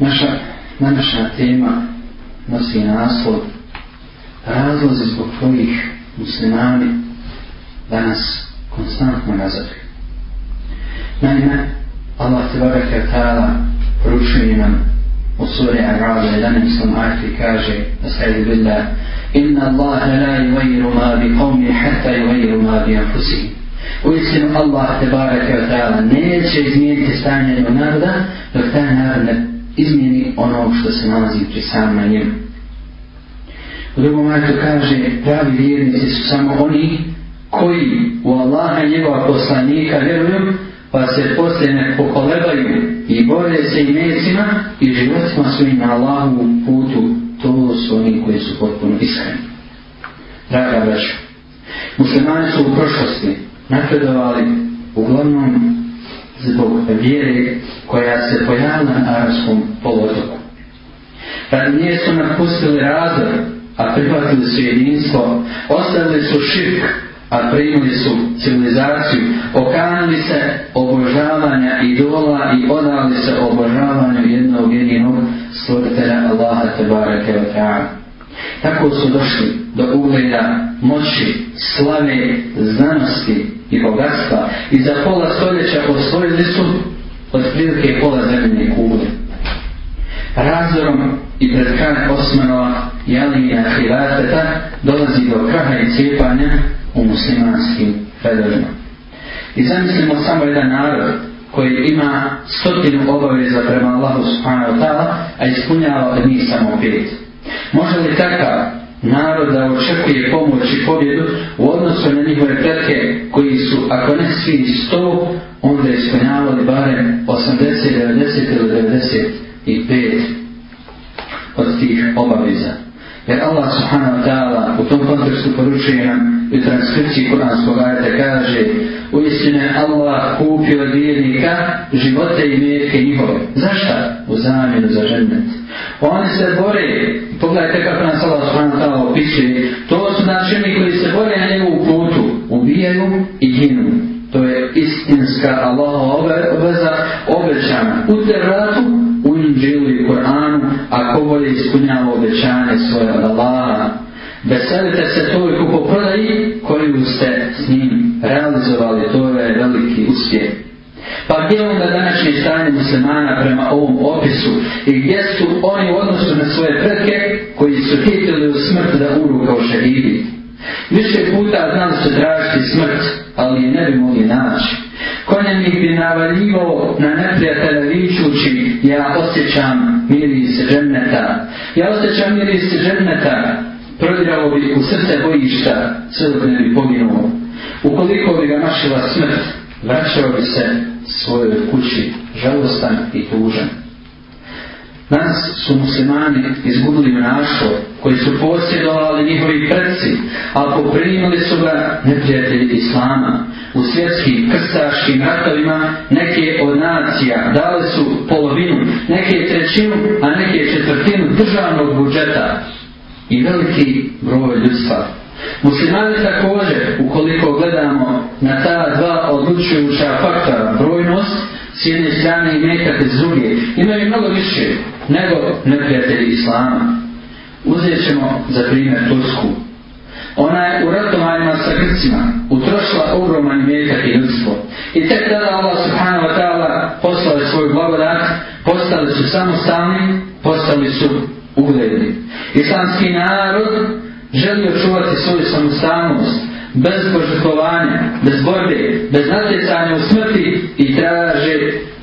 Naša današnja tema nosi naslov razlozi zbog kojih muslimani danas konstantno nazavljaju. Naime, Allah te baga kratala poručuje nam u suri Arabe 11. ajti kaže da se je bilo Inna Allah la yuvayru ma bi qawmi hatta yuvayru ma bi anfusi. U istinu Allah te baga kratala neće izmijeniti stanje do naroda dok ta narod ne izmjeni onog što se nalazi pri samom na njemu. U drugom ajtu kaže, pravi vjernici su samo oni koji u Allaha i njegova poslanika vjeruju, pa se poslije ne pokolebaju i bore se i mesima i životima svojim na Allahovu putu, to su oni koji su potpuno iskreni. Draga braću, muslimani su u prošlosti napredovali uglavnom zbog vjere koja se pojavila na Arabskom polotoku. Kad nije su napustili razor, a prihvatili su jedinstvo, ostavili su širk, a primili su civilizaciju, okanili se obožavanja idola i odali se obožavanju jednog jedinog stvoritelja Allaha Tebara Teotra'a. Tako su došli do ugleda moći, slave, znanosti i bogatstva i za pola stoljeća postojili su od prilike pola zemljene kugle. Razorom i pred kraj Osmanova i Alimina Hrvateta dolazi do kraha i cijepanja u muslimanskim federima. I zamislimo samo jedan narod koji ima stotinu obaveza prema Allahu subhanahu ta'ala, a ispunjava od njih samo pet. Može li takav narod da očekuje pomoć i pobjedu u odnosu na njihove tretke koji su, ako ne svi sto, onda ispunjavali barem 80, 90 ili 95 od tih obaviza. Jer Allah subhanahu wa ta'ala u tom kontekstu poručuje nam u transkripciji Kur'anskog ajeta kaže u istine Allah kupio vjernika živote i metke njihove. Zašta? U zamjenu za žennet. Oni se bore, pogledajte kako nas Allah subhanahu ta'ala opisuje, to su načini koji se bore na njegovu putu, ubijaju i ginu. To je istinska Allah obveza obećana u terratu, u njim džilu i Kur'anu, a ko bolje ispunjava obećanje svoje od Allaha, da stavite se toj kupoprodaji koju ste s njim realizovali, to je veliki uspjeh. Pa gdje onda današnje stanje muslimana prema ovom opisu i gdje su oni u odnosu na svoje predke koji su hitili u smrt da uru kao šehidi? Više puta znali su tražiti smrt, ali je ne bi mogli naći. Konjem ih bi navaljivo na neprijatelja vičući, ja osjećam miris džemneta. Ja osjećam miris džemneta, prodirao bi u srce bojišta sve dok ne bi poginuo. Ukoliko bi ga mašila smrt, vraćao bi se svojoj kući, žalostan i tužan. Nas su muslimani izgubili mnaštvo koji su posjedovali njihovi preci, a poprimili su ga neprijatelji Islama. U svjetskim krstaškim ratovima neke od nacija dale su polovinu, neke trećinu, a neke četvrtinu državnog budžeta i veliki broj ljudstva. Muslimani također, ukoliko gledamo na ta dva odlučujuća faktora, brojnost s jedne strane i metak iz druge, imaju mnogo više nego neprijatelji Islama. Uzet ćemo za primjer Tursku. Ona je u ratovanjima sa Grcima utrošila ogroman metak i ljudstvo. I tek tada Allah subhanahu wa ta'ala poslali svoju blagodat, postali su samostalni, postali su ugledni. Islamski narod želi očuvati svoju samostalnost bez požetovanja, bez borbe, bez natjecanja u smrti i traže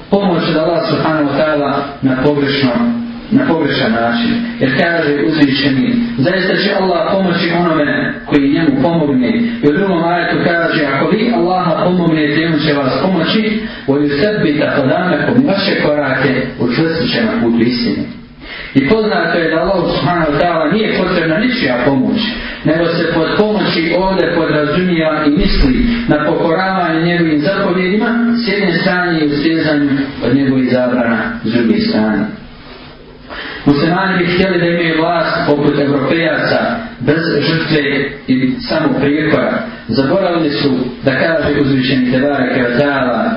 pomoć da Allah subhanahu wa ta'ala na pogrešnom na pogrešan način. Jer kaže uzvišeni, zaista će Allah pomoći onome koji njemu pomogne. I u drugom ajetu kaže, ako vi Allaha pomognete, on će vas pomoći, voju sebi tako dame kod vaše korake učvrstit će na put istine. I poznato je da Allah subhanahu wa ta'ala nije potrebna ničija pomoć, nego se pod pomoći ovdje podrazumija i misli na pokoravanje njegovim zapovjedima s jedne strane i ustezanju od njegovih zabrana s druge strane. Muslimani bi htjeli da imaju vlast poput Evropejaca, bez žrtve i samo prijekora. Zaboravili su da kaže uzvišeni Tebare Kevzala,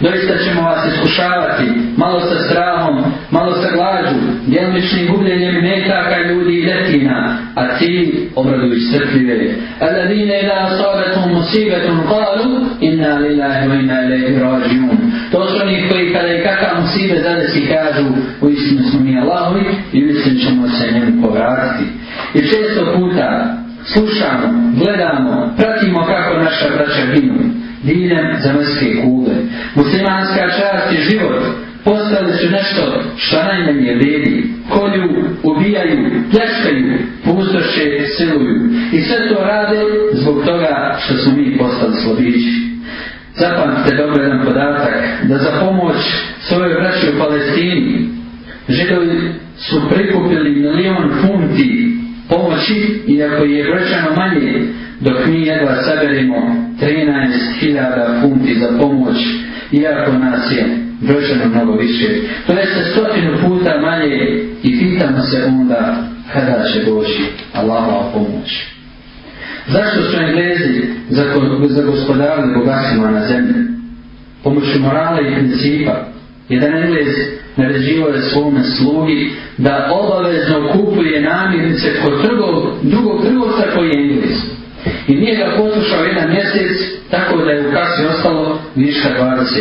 doista ćemo vas iskušavati, malo sa strahom, malo sa glađu, djelomični gubljenjem metaka ljudi i letina, a cilj obraduju srpljive. Alladine ila sabetum musibetum kalu, inna lillahi wa inna ilaihi rađiun. To su oni koji kada i kakva musibe zade si kažu, u istinu smo mi Allahovi i u istinu ćemo se njemu povratiti. I često puta slušamo, gledamo, pratimo kako naša braća ginu, dinem zemljske kule. Muslimanska čast je život, postali su nešto što najmanje vredi, kolju, ubijaju, pljačkaju, pustoše, siluju. I sve to rade zbog toga što smo mi postali slobiči. Zapamtite dobro jedan podatak, da za pomoć svojoj vraći u Palestini, Židovi su prikupili milion funti pomoći, iako je vraćano manje, dok mi jedva saberimo 13.000 funti za pomoć, iako nas je brojčano mnogo više. To jeste stotinu puta manje i pitamo se onda kada će doći Allaha o pomoć. Zašto su Englezi za, za gospodarne bogatstvima na zemlji? Pomoću morala i principa. Jedan Englez naređivo je svome slugi da obavezno kupuje namirnice kod trgov, drugog trgovca koji je Englez. I nije ga poslušao jedan mjesec tako da je u kasi ostalo viška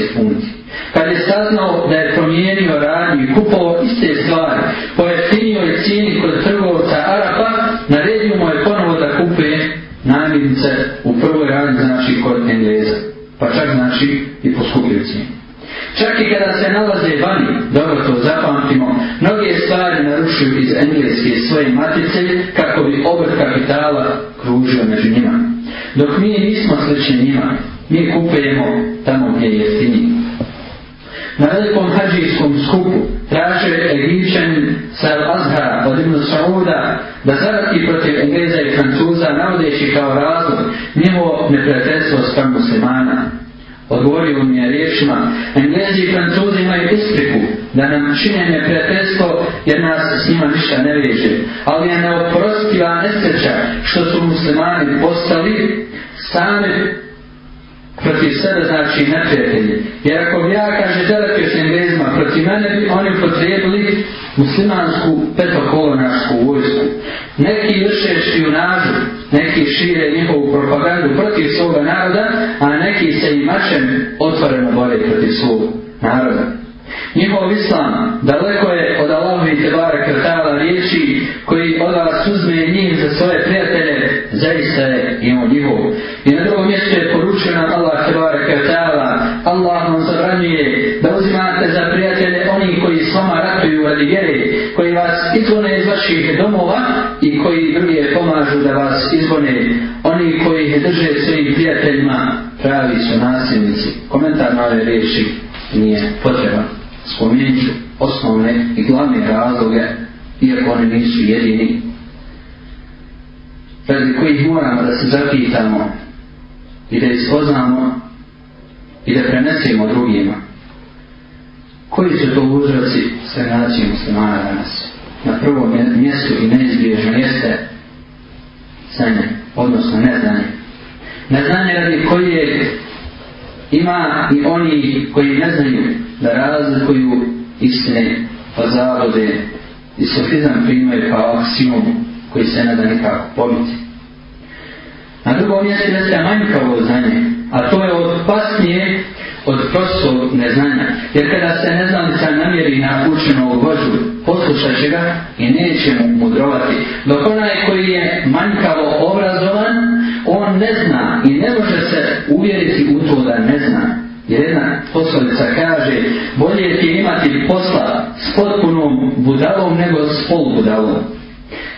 20 funti. Kad je saznao da je promijenio radnju i kupao iste stvari, pojeftinio je cijeni kod trgovca Arapa, naredio mu je ponovo da kupe najmjednice u prvoj radnji, znači kod Engleza. Pa čak znači i poskupio cijeni. Čak i kada se nalaze vani, dobro to zapamtimo, mnoge stvari narušuju iz engleske svoje matice kako bi obrt kapitala kružio među njima. Dok mi nismo slični njima, mi kupujemo tamo gdje je jeftinije. Na velikom hađijskom skupu tražio je Egipćan Sar Azhar od Ibn Sauda da zaradi protiv Engleza i Francuza navodeći kao razlog njevo neprijateljstvo s prvom muslimana. Odgovorio mi je riječima, Englezi i Francuzi imaju ispriku da nam čine neprijateljstvo jer nas s njima ništa ne vježe, ali je neoprostiva nesreća što su muslimani postali sami protiv sebe znači neprijatelje. Jer ako bi ja, kaže, delepio s englezima protiv mene, bi oni potrebili muslimansku petokolonarsku vojsku. Neki vrše špionažu, neki šire njihovu propagandu protiv svoga naroda, a neki se i mačem otvoreno bore protiv svoga naroda. Njihov islam daleko je od Allahovi te bare krtala riječi koji od vas uzme njih taj imao njihov. I na drugom mjestu je poručena Allah Hrvara Kevtala, Allah vam zabranjuje da uzimate za prijatelje oni koji s vama ratuju radi vjere, koji vas izvone iz vaših domova i koji druge pomažu da vas izvone. Oni koji ih drže svojim prijateljima pravi su nasilnici. Komentar na ove riječi nije potreban. Spomenut ću osnovne i glavne razloge, iako oni nisu jedini, radi kojih moramo da se zapitamo i da ispoznamo i da prenesemo drugima. Koji su to uzraci sve nacije muslimana danas? Na prvom mjestu i neizbježno jeste sanje, odnosno neznanje. Neznanje radi koje ima i oni koji ne znaju da razlikuju istine, pa zavode i sofizam primaju kao aksimumu koji se ne da nikako pobiti. Na drugom mjestu je da manjkavo znanje, a to je opasnije od prostog neznanja. Jer kada se neznalica namjeri na učenu vožu, poslušat će ga i neće mu mudrovati. Dok onaj koji je manjkavo obrazovan, on ne zna i ne može se uvjeriti u to da ne zna. Jedna poslovica kaže, bolje ti imati posla s potpunom budalom nego s polbudalom.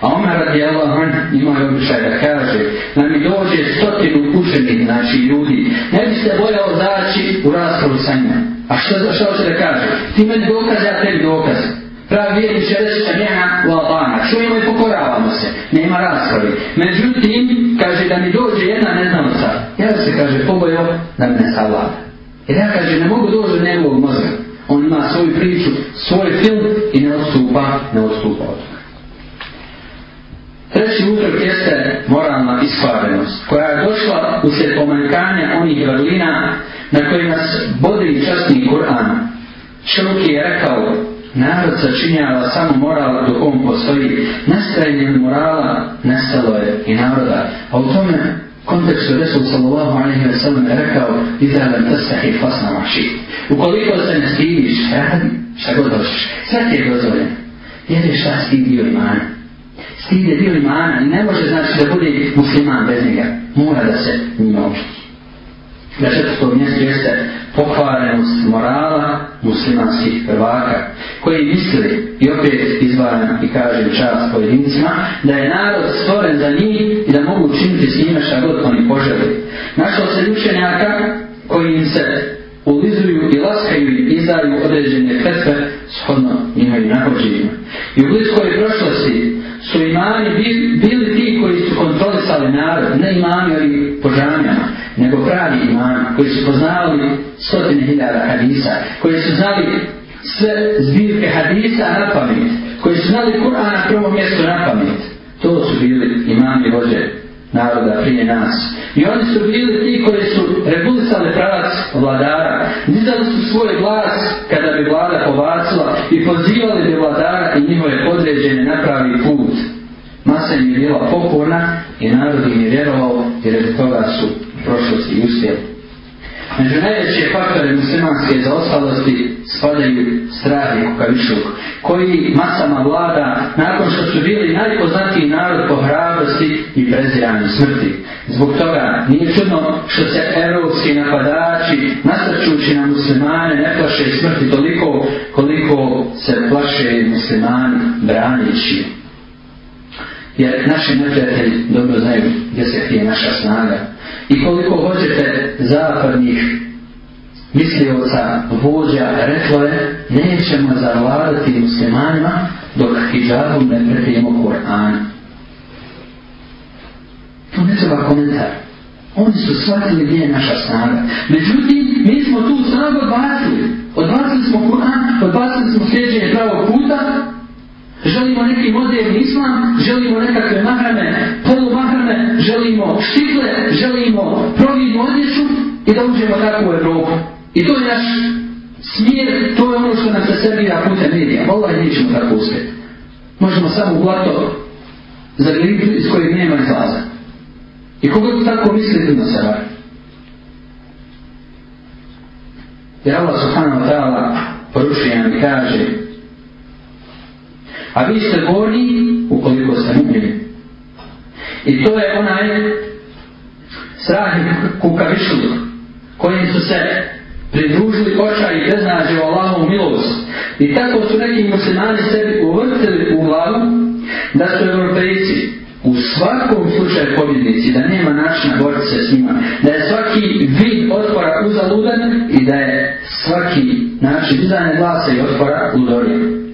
A Omer radi Allah on ima je običaj da kaže da mi dođe stotinu učenih znači ljudi, ne bi se bojao zaći u raspravu sa njima. A što, što hoće da kaže? Ti meni dokaz, ja tebi dokaz. Pravi vijek će reći da njena labana. Čujemo i pokoravamo se. Nema rasprave. Međutim, kaže da mi dođe jedna neznalca. Ja se kaže pobojao da mi ne savlada. Jer ja kaže ne mogu doći do njegovog mozga. On ima svoju priču, svoj film i ne odstupa, ne odstupa od toga. Treći uzrok jeste moralna iskvarenost, koja je došla uslijed pomankanja onih vrlina na koje nas bodri častni Kur'an. Čovjek je rekao, narod sačinjava samo moral dok on postoji, nastajanje morala nestalo je i naroda. A u tome kontekstu Resul sallallahu alaihi wa sallam je rekao, izdavljam te sve hifas na maši. Ukoliko se ne stiviš, radi, šta god došliš, sve ti je dozvoljeno. Jer je šta stidio imanje. Stid je dio imana, ne može znači da bude musliman bez njega. Mora da se njima očiti. Na četvrto mjesto jeste pokvarenost morala muslimanskih prvaka, koji mislili, i opet izvaram i kažem čast pojedincima, da je narod stvoren za njih i da mogu učiniti s njima šta god oni poželi. Našao se učenjaka koji im se ulizuju i laskaju i izdaju određene kretve shodno njihovim nakođenjima. I u bliskoj prošlosti su imani bili, bili ti koji su kontrolisali narod, ne imani ovim požanjama, nego pravi imani koji su poznavali stotine hiljada hadisa, koji su znali sve zbirke hadisa na pamet, koji su znali Kur'an na prvo mjesto na pamet. To su bili imani vođe naroda prije nas. I oni su bili ti koji su regulisali pravac vladara, nizali su svoj glas kada bi vlada povacila i poz njihove podređene napravi put. Masa im je bila pokorna i narod im je vjerovao jer je toga su prošlosti i uspjeli. Među najveće faktore muslimanske zaostalosti spadaju strahi kukavišuk, koji masama vlada nakon što su bili najpoznatiji narod po hrabrosti i prezijanju smrti. Zbog toga nije čudno što se evropski napadači, nastačući na muslimane, ne plaše smrti toliko koliko se plaše muslimani branići. Jer naši neprijatelji dobro znaju gdje se htije naša snaga i koliko hoćete zapadnih mislioca vođa retvore, nećemo zavladati muslimanima dok hijabom ne pretijemo Kur'an. To ne treba komentar. Oni su shvatili gdje je naša snaga. Međutim, mi smo tu snagu odbacili. Odbacili smo Kur'an, odbacili smo sljeđenje pravog puta, Želimo neki moderni islam, želimo nekakve mahrame, polumahrame, želimo štikle, želimo providnu odjeću i da uđemo tako u Evropu. I to je naš smjer, to je ono što nas se servira putem medija. Ovo je nećemo tako uspjeti. Možemo samo blato za glit iz kojeg nema izlaza. I kogod tako misli, tu nas rar. Jer Allah subhanahu wa ta'ala poručuje nam i kaže a vi ste bolji ukoliko ste mukljivi. I to je onaj strah i kukavišlju koji su se pridružili oča i beznađe o Allahovu milost. I tako su neki muslimani sebi uvrtili u glavu da su evropejci u svakom slučaju pobjednici, da nema načina boriti se s njima, da je svaki vid otvora uzaludan i da je svaki način izdane glasa i otvora udorjen.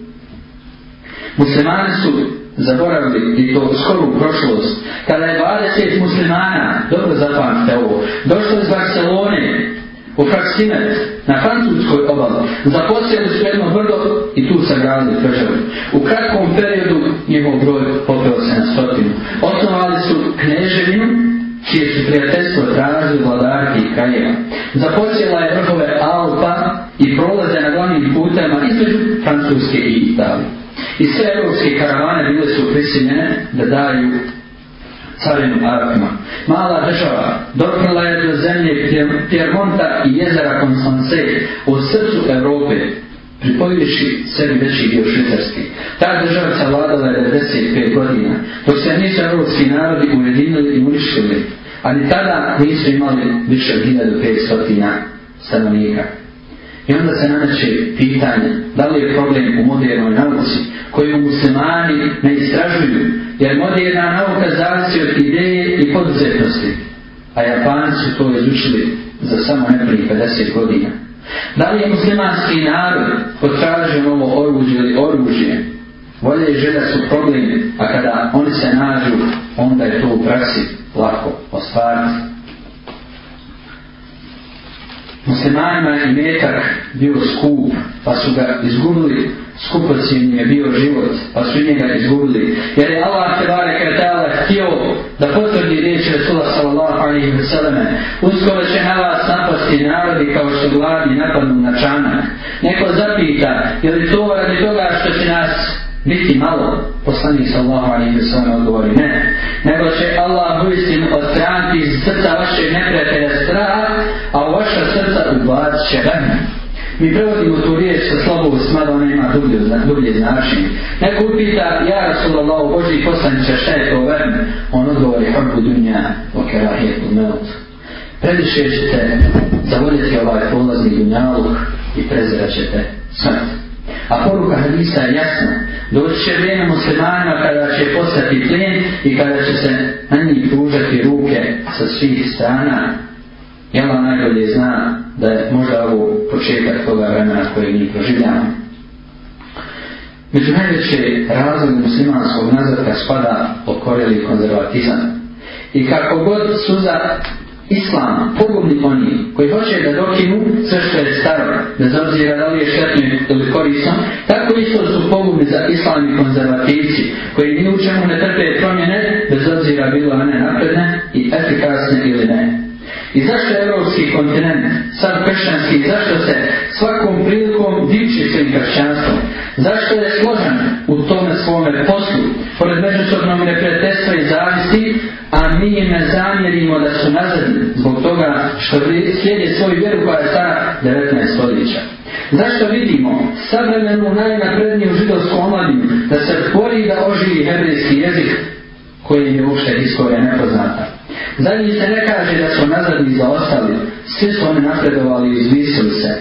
Muslimani su zaboravili i to skoro u prošlost, kada je 20 muslimana, dobro zapamite ovo, došlo iz Barcelone, u Fraksimet, na francuskoj obali, zaposljeli su jedno vrdo i tu se gradili državu. U kratkom periodu njegov broj popio se na stotinu. Osnovali su kneževinu, čije su prijateljstvo tražili vladarki i kraljeva. Zaposljela je vrhove Alpa i prolaze na glavnim putama između Francuske i Italije. I sve evropske karavane bile su prisiljene da daju carinu Arapima. Mala država doknala je do zemlje Piermonta i jezera Konstance u srcu Evrope, pripojujući sebi veći dio Švicarski. Ta država se vladala 95 godina, dok se nisu evropski narodi ujedinili i uništili, ali tada nisu imali više od 1500 stanovnika. I onda se nameće pitanje, da li je problem u modernoj nauci, koju muslimani ne istražuju, jer moderna nauka zavisi od ideje i poduzetnosti, a Japanci su to izučili za samo neprije 50 godina. Da li je muslimanski narod potražio novo oružje ili oružje, volje i želja su problemi, a kada oni se nađu, onda je to u praksi lako ostvariti muslimanima je metak bio skup, pa su ga izgubili, skupocijen je bio život, pa su njega izgubili. Jer je Allah te bareke ta'ala htio da potvrdi riječi Resula sallallahu alaihi wa sallame, uskoro će na vas napasti narodi kao što gladi napadnu na čanak. Neko zapita, je li to radi toga što će nas biti malo poslanik sallahu alaihi wa sallam odgovori ne nego će Allah uistin odstraniti iz srca vaše neprijatelja strah a u vaša srca ubacit će vrna mi prevodimo tu riječ sa slobom smada ona ima dublje, dublje značenje neko upita ja rasulallahu boži poslanića šta je to vrna on odgovori hrbu dunja o kerahijetu melt predišće ćete zavoditi ovaj polazni dunjaluk i prezirat ćete smrti A poruka hadisa je jasna. Doći će vrijeme muslimanima kada će postati plen i kada će se na njih pružati ruke sa svih strana. Ja vam najbolje zna da je možda ovo početak toga vremena koje mi proživljamo. Među najveće razlog muslimanskog nazvrka spada okoreli konzervatizam. I kako god suza islam, pogubni oni koji hoće da dokinu sve što je staro, bez obzira da li je štetno ili korisno, tako isto su pogubni za islam i konzervativci koji ni u čemu ne trpe promjene, bez obzira bilo one napredne i efikasne ili ne. I zašto je evropski kontinent sad kršćanski? Zašto se svakom prilikom diči svim kršćanstvom? Zašto je složan u tome svome poslu? Pored međusobnog neprijateljstva i zavisti, a mi ne zamjerimo da su nazadni zbog toga što slijede svoju vjeru koja je stara 19 stoljeća. Zašto vidimo savremenu najnapredniju židovsku omladinu da se bori da oživi hebrejski jezik koji je uopšte iskore nepoznata? Zadnji se ne kaže da su nazadni zaostali, svi su oni napredovali i izvisili se.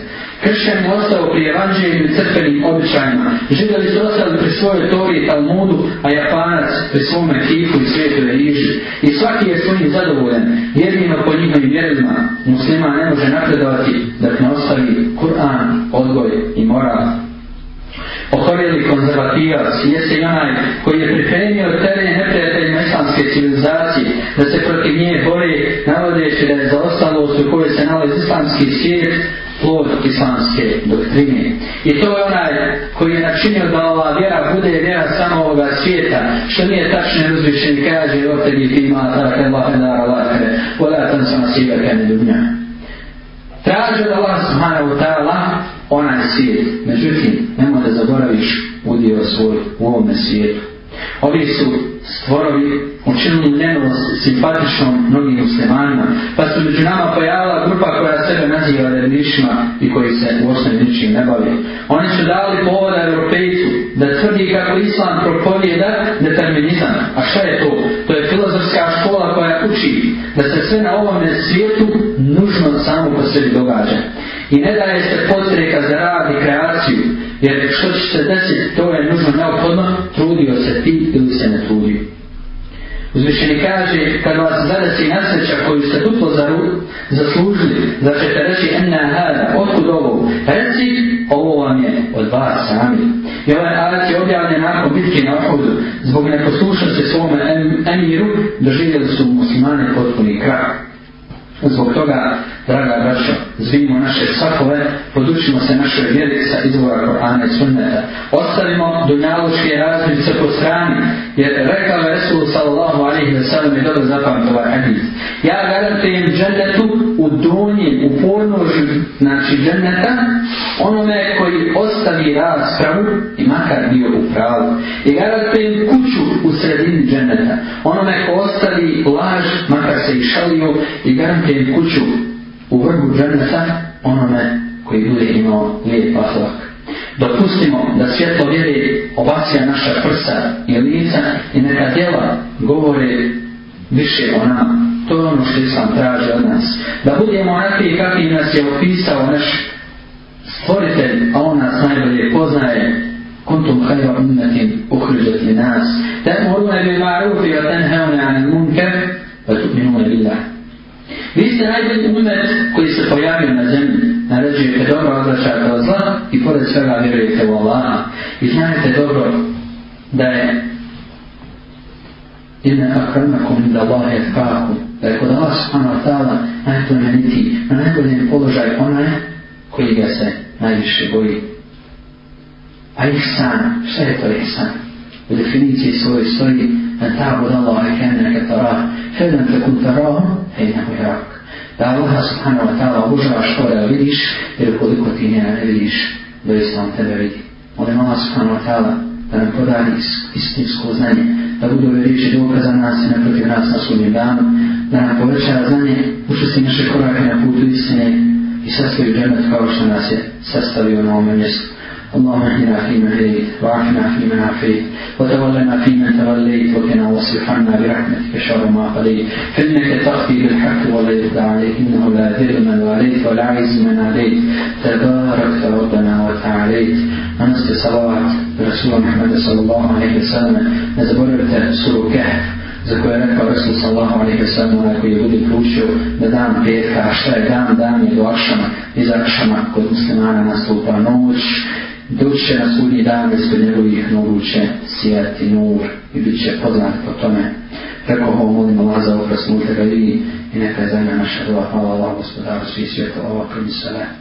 Kršćan je ostao pri evanđeljim crkvenim običajima, židovi su ostali pri svojoj Toriji Talmudu, a Japanac pri svome kipu i svijetove iži. I svaki je s njim zadovoljen, jedino po njihovim vjerima, muslima ne može napredovati da ne ostavi Kur'an, odgoj i moral. Okorjeli konzervativac, jeste i onaj koji je pripremio teren nepre da se protiv nje bore, navodeći da je zaostalost u kojoj se nalazi islamski svijet, plod islamske doktrine. I to je onaj koji je načinio da ova vjera bude vjera samo ovoga svijeta, što nije tačno je uzvišen i kaže o tebi tima, tarak en lafen dara lafere, o da tam sam sviđa kane dunja. Tražio da Allah subhanahu ta'ala onaj svijet, međutim, nemoj da zaboraviš udio svoj u ovome svijetu. Ovi su sporovi učinili nemilost simpatičnom mnogim muslimanima, pa su među nama pojavila grupa koja sebe naziva revnišima i koji se u osnovi ničim ne bavi. Oni su dali povoda Europejcu da tvrdi kako Islam propovjeda determinizam. A šta je to? To je filozofska škola koja uči da se sve na ovome svijetu nužno samo po sebi događa. I ne daje se potreka za rad i kreaciju, jer što će se desiti, to je nužno neophodno, trudio se ti ili se ne. Uzvišeni kaže, kad vas zadaci nasreća koju ste duplo zaslužili, za ćete reći enna hada, otkud ovo? Reci, ovo vam je od vas sami. I ovaj alat je objavljen nakon bitke na ohudu. Zbog neposlušnosti svome emiru, doživjeli su muslimane potpuni krah. Zbog toga, draga braća, zvijemo naše sakove, podučimo se naše vjeri sa izvora Korana i Sunneta. Ostavimo dunjalučke razmice po strani, jer rekao je Resul sallallahu alihi wa sallam i dobro zapamit ovaj hadis. Ja garantujem džendetu u dunji, u ponožu, znači džendeta, onome koji ostavi raspravu i makar bio u pravu. I garantujem kuću u sredini džendeta, onome ko ostavi laž, makar se i šalio, i garantujem kuću u vrhu dženeta onome koji bude imao lijep ahlak. Dopustimo da svjetlo vjeri obacija naša prsa i lica i neka djela govori više o nam. To je ono što Islam traži od nas. Da budemo onakvi kakvi nas je opisao naš stvoritelj, a on nas najbolje poznaje, kuntum hajva umetim uhriđat li nas. Da je moruna bi ma'rufi wa tenheuna an munker, wa tu'minuna billah. Vi ste najbolji umet koji se pojavio na zemlji, naređujete dobro, odlačate od zla i pored svega vjerujete u Allaha. I znajete dobro da je Inna akramakum inda Allahi etkaku Da je kod Allah subhanahu wa ta'ala najplemeniti, na najboljem položaju onaj koji ga se najviše boji. A ihsan, šta je to ihsan? U definiciji svojoj stoji أن تعبد الله كأنك تراه فلن تكون تراه فإنه يراك دع الله سبحانه وتعالى بجرع شكرا وليش يركضك وتينا وليش بيس عن تبعي ولم الله سبحانه وتعالى da nam podari istinsko znanje, da budu ove riječi dokaza nas i naprotiv nas na sudnjem danu, da nam poveća znanje, učesti naše korake na putu istine i sastavi u džemet kao što nas je sastavio na ovom mjestu. اللهم اهدنا فيمن هديت وعافنا فيمن عافيت وتولنا فيمن توليت وقنا واصرف عنا برحمتك شر ما قضيت فانك تقضي بالحق ولا يقضى عليك انه لا ذل من واليت ولا عز من عليت تبارك ربنا وتعاليت ونسجد صلوات رسول محمد صلى الله عليه وسلم نزبورت surokeh za koje je rekao Resul sallahu alaihi wa sallam onaj koji je budi pručio da dan petka, a šta je dan, dan je do akšama, iz akšama kod muslimana nastupa noć, Dok će nas uvijek dan bez njegovih nogu će sijati nur i bit će poznat po tome. Preko ovo molim Allah za oprasnutega i neka je za ime naša dola. Hvala Allah, gospodaru svih svijeta, ovakvim sve.